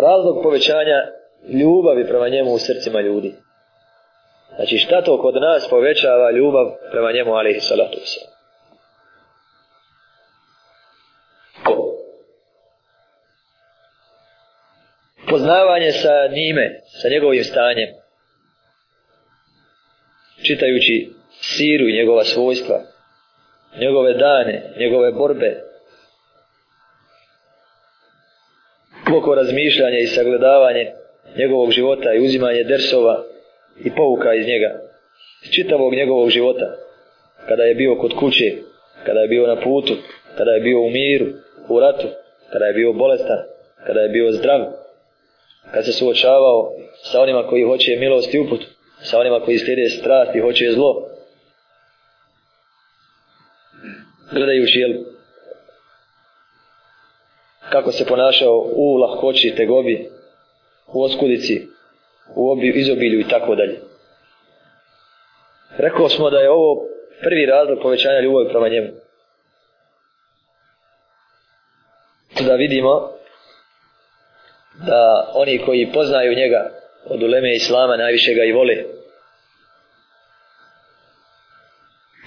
razlog povećanja ljubavi prema njemu u srcima ljudi. Znači šta to kod nas povećava ljubav prema njemu, ali i salatu se. Poznavanje sa njime, sa njegovim stanjem, čitajući siru i njegova svojstva, njegove dane, njegove borbe, njegove borbe, duboko razmišljanje i sagledavanje njegovog života i uzimanje dersova i pouka iz njega iz čitavog njegovog života kada je bio kod kuće kada je bio na putu kada je bio u miru, u ratu kada je bio bolestan, kada je bio zdrav kada se suočavao sa onima koji hoće milost i uput sa onima koji slijede strast i hoće zlo gledajući jel kako se ponašao u lahkoći tegobi, u oskudici, u obi, izobilju i tako dalje. Rekao smo da je ovo prvi razlog povećanja ljubavi prema njemu. Da vidimo da oni koji poznaju njega od uleme Islama najviše ga i vole.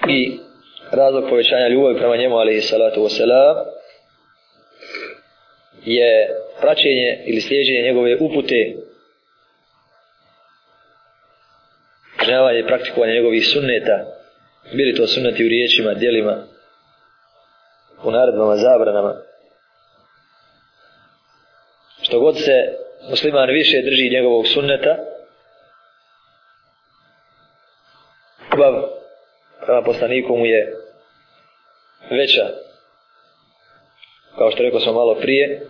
I razlog povećanja ljubavi prema njemu, ali i salatu wasalam, je praćenje ili slijeđenje njegove upute kažnjavanje i praktikovanje njegovih sunneta bili to sunneti u riječima, dijelima u naredbama, zabranama što god se musliman više drži njegovog sunneta ljubav prema poslaniku mu je veća kao što rekao smo malo prije,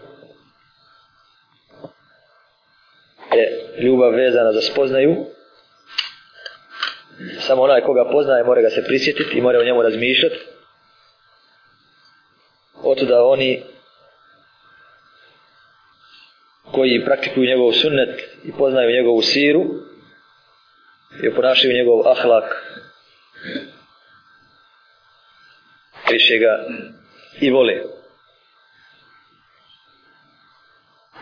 je ljubav vezana za spoznaju. Samo onaj koga poznaje mora ga se prisjetiti i mora o njemu razmišljati. Oto da oni koji praktikuju njegov sunnet i poznaju njegovu siru i oponašaju njegov ahlak više ga i vole.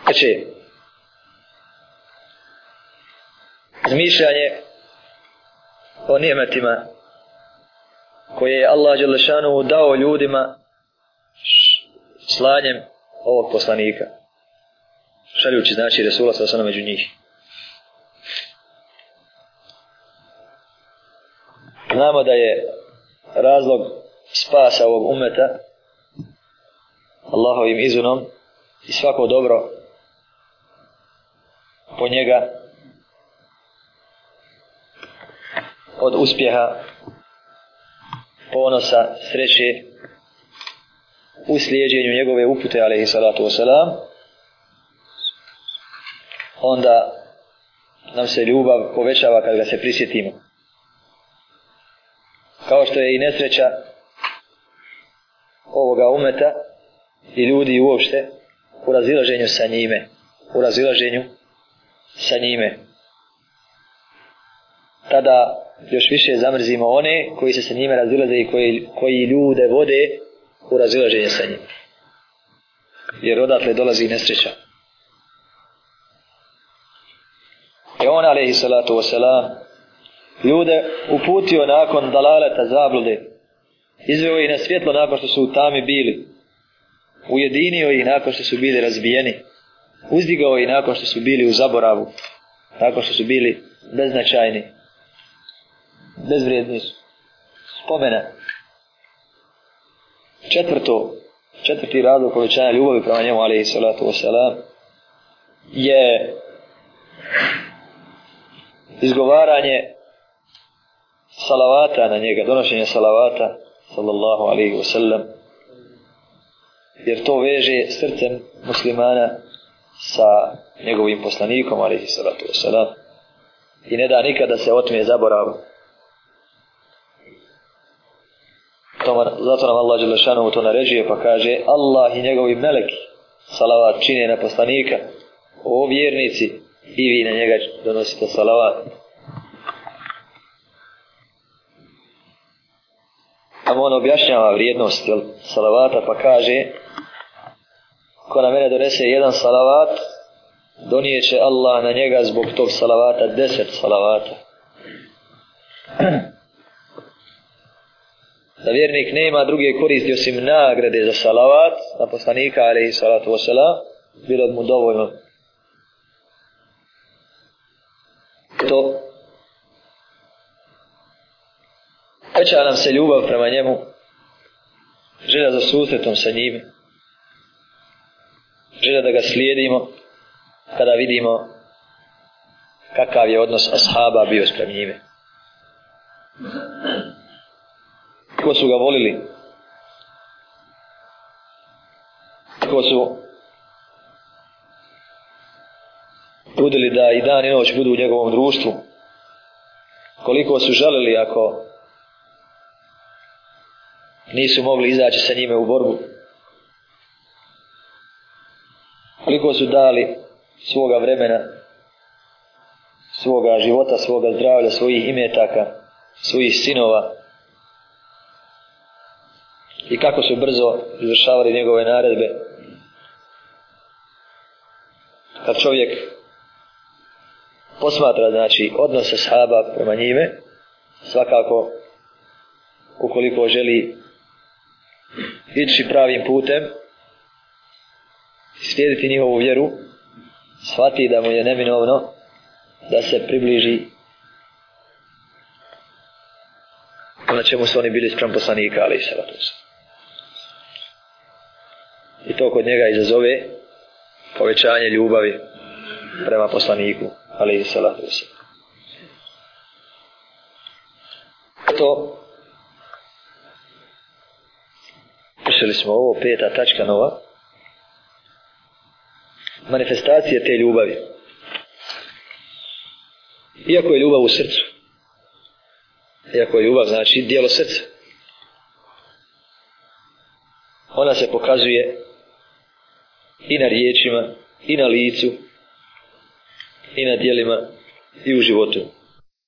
Znači, zmišljanje o nijemetima koje je Allah Đelešanu dao ljudima slanjem ovog poslanika. Šaljući znači Resula sa među njih. Znamo da je razlog spasa ovog umeta Allahovim izunom i svako dobro po njega od uspjeha ponosa sreće u slijedjenju njegove upute alaihi salatu wasalam onda nam se ljubav povećava kad ga se prisjetimo kao što je i nesreća ovoga umeta i ljudi uopšte u razilaženju sa njime u razilaženju sa njime. Tada još više zamrzimo one koji se sa njime razilaze i koji, koji ljude vode u razilaženje sa njim. Jer odatle dolazi nesreća. I on, alaihi salatu wasalam, ljude uputio nakon dalaleta zablude, izveo ih na svjetlo nakon što su u tami bili, ujedinio ih nakon što su bili razbijeni, uzdigao i nakon što su bili u zaboravu, nakon što su bili beznačajni, bezvrijedni su. Spomena. Četvrto, četvrti razlog povećanja ljubavi prema njemu, ali i salatu wasalam, je izgovaranje salavata na njega, donošenje salavata, sallallahu alaihi wasallam, jer to veže srcem muslimana sa njegovim poslanikom, alihi salatu wasalam, i ne da nikada da se otme zaborav. Zato nam Allah Đelešanu to naređuje pa kaže Allah i njegovi meleki salavat čine na poslanika, o vjernici, i vi na njega donosite salavat. Tamo on objašnjava vrijednost jel, salavata pa kaže ko na mene donese jedan salavat, donijeće Allah na njega zbog tog salavata deset salavata. Da vjernik nema druge koristi osim nagrade za salavat na poslanika, ali i salatu vasela, bilo mu dovoljno. To Veća nam se ljubav prema njemu, želja za susretom sa njim, žele da ga slijedimo kada vidimo kakav je odnos ashaba bio sprem njime. Ko su ga volili? Ko su trudili da i dan i noć budu u njegovom društvu? Koliko su želili ako nisu mogli izaći sa njime u borbu? koliko su dali svoga vremena, svoga života, svoga zdravlja, svojih imetaka, svojih sinova i kako su brzo izvršavali njegove naredbe. Kad čovjek posmatra znači, odnose sahaba prema njime, svakako ukoliko želi ići pravim putem, slijediti njihovu vjeru, shvati da mu je neminovno da se približi na čemu su oni bili sprem poslanika, ali i sada I to kod njega izazove povećanje ljubavi prema poslaniku, ali i sada to se. Eto, smo ovo, peta tačka nova manifestacije te ljubavi. Iako je ljubav u srcu. Iako je ljubav, znači dijelo srca. Ona se pokazuje i na riječima, i na licu, i na dijelima, i u životu.